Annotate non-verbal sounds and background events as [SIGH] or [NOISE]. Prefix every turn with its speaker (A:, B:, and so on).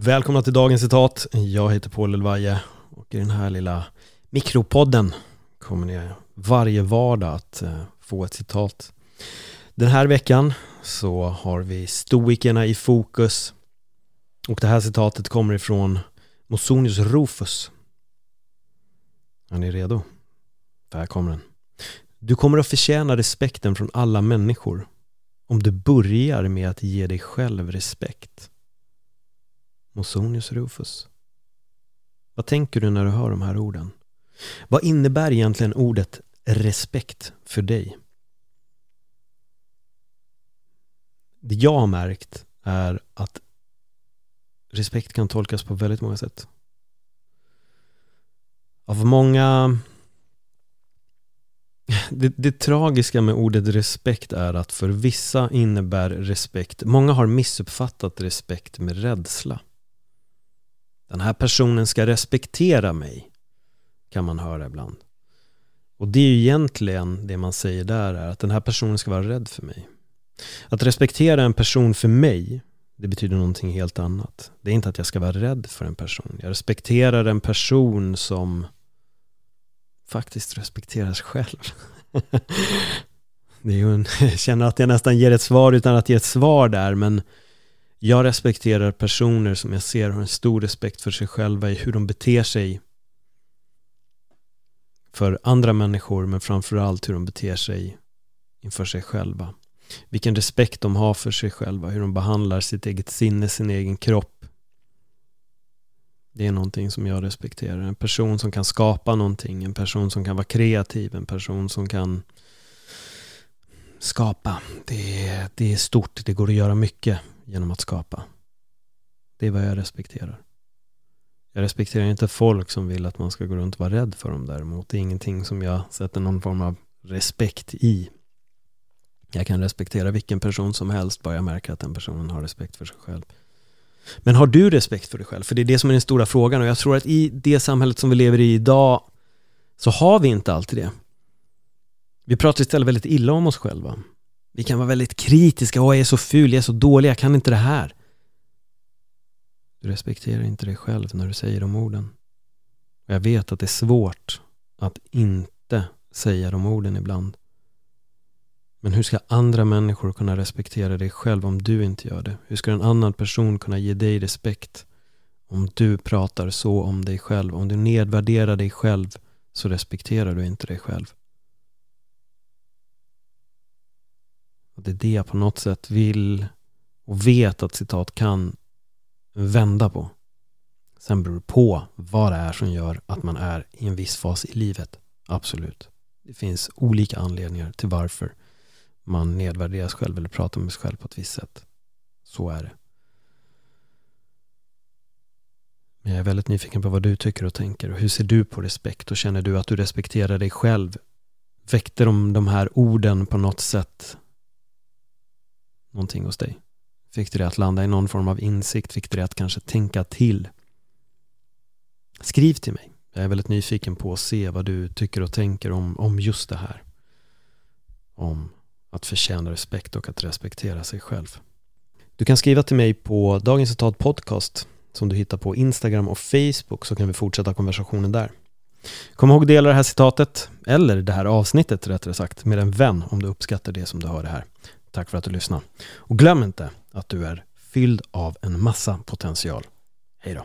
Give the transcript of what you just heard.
A: Välkomna till dagens citat. Jag heter Paul Elvaje och i den här lilla mikropodden kommer ni varje vardag att eh, få ett citat. Den här veckan så har vi stoikerna i fokus och det här citatet kommer ifrån Mosonius Rufus. Är ni redo? Här kommer den. Du kommer att förtjäna respekten från alla människor om du börjar med att ge dig själv respekt. Mosonius Rufus. Vad tänker du när du hör de här orden? Vad innebär egentligen ordet respekt för dig? Det jag har märkt är att respekt kan tolkas på väldigt många sätt. Av många [LAUGHS] det, det, tragiska med ordet respekt är att för vissa innebär respekt, många har missuppfattat respekt med rädsla. Den här personen ska respektera mig, kan man höra ibland. Och det är ju egentligen det man säger där är att den här personen ska vara rädd för mig. Att respektera en person för mig, det betyder någonting helt annat. Det är inte att jag ska vara rädd för en person. Jag respekterar en person som faktiskt respekterar sig själv. [LAUGHS] det är ju en, [LAUGHS] jag känner att jag nästan ger ett svar utan att ge ett svar där, men jag respekterar personer som jag ser har en stor respekt för sig själva i hur de beter sig för andra människor men framförallt hur de beter sig inför sig själva. Vilken respekt de har för sig själva, hur de behandlar sitt eget sinne, sin egen kropp. Det är någonting som jag respekterar. En person som kan skapa någonting, en person som kan vara kreativ, en person som kan skapa. Det är, det är stort, det går att göra mycket genom att skapa. Det är vad jag respekterar. Jag respekterar inte folk som vill att man ska gå runt och vara rädd för dem däremot. Det är ingenting som jag sätter någon form av respekt i. Jag kan respektera vilken person som helst bara jag märker att den personen har respekt för sig själv. Men har du respekt för dig själv? För det är det som är den stora frågan och jag tror att i det samhället som vi lever i idag så har vi inte alltid det. Vi pratar istället väldigt illa om oss själva. Vi kan vara väldigt kritiska. Åh, jag är så ful, jag är så dålig, jag kan inte det här. Du respekterar inte dig själv när du säger de orden. Och jag vet att det är svårt att inte säga de orden ibland. Men hur ska andra människor kunna respektera dig själv om du inte gör det? Hur ska en annan person kunna ge dig respekt om du pratar så om dig själv? Om du nedvärderar dig själv så respekterar du inte dig själv. Det är det jag på något sätt vill och vet att citat kan vända på. Sen beror det på vad det är som gör att man är i en viss fas i livet. Absolut. Det finns olika anledningar till varför man nedvärderar sig själv eller pratar med sig själv på ett visst sätt. Så är det. Men jag är väldigt nyfiken på vad du tycker och tänker. Och hur ser du på respekt? Och känner du att du respekterar dig själv? Väckte de de här orden på något sätt någonting hos dig? Fick du det att landa i någon form av insikt? Fick du det att kanske tänka till? Skriv till mig. Jag är väldigt nyfiken på att se vad du tycker och tänker om, om just det här. Om att förtjäna respekt och att respektera sig själv. Du kan skriva till mig på Dagens Citat Podcast som du hittar på Instagram och Facebook så kan vi fortsätta konversationen där. Kom ihåg att dela det här citatet, eller det här avsnittet rättare sagt, med en vän om du uppskattar det som du hör det här. Tack för att du lyssnade. Och glöm inte att du är fylld av en massa potential. Hej då!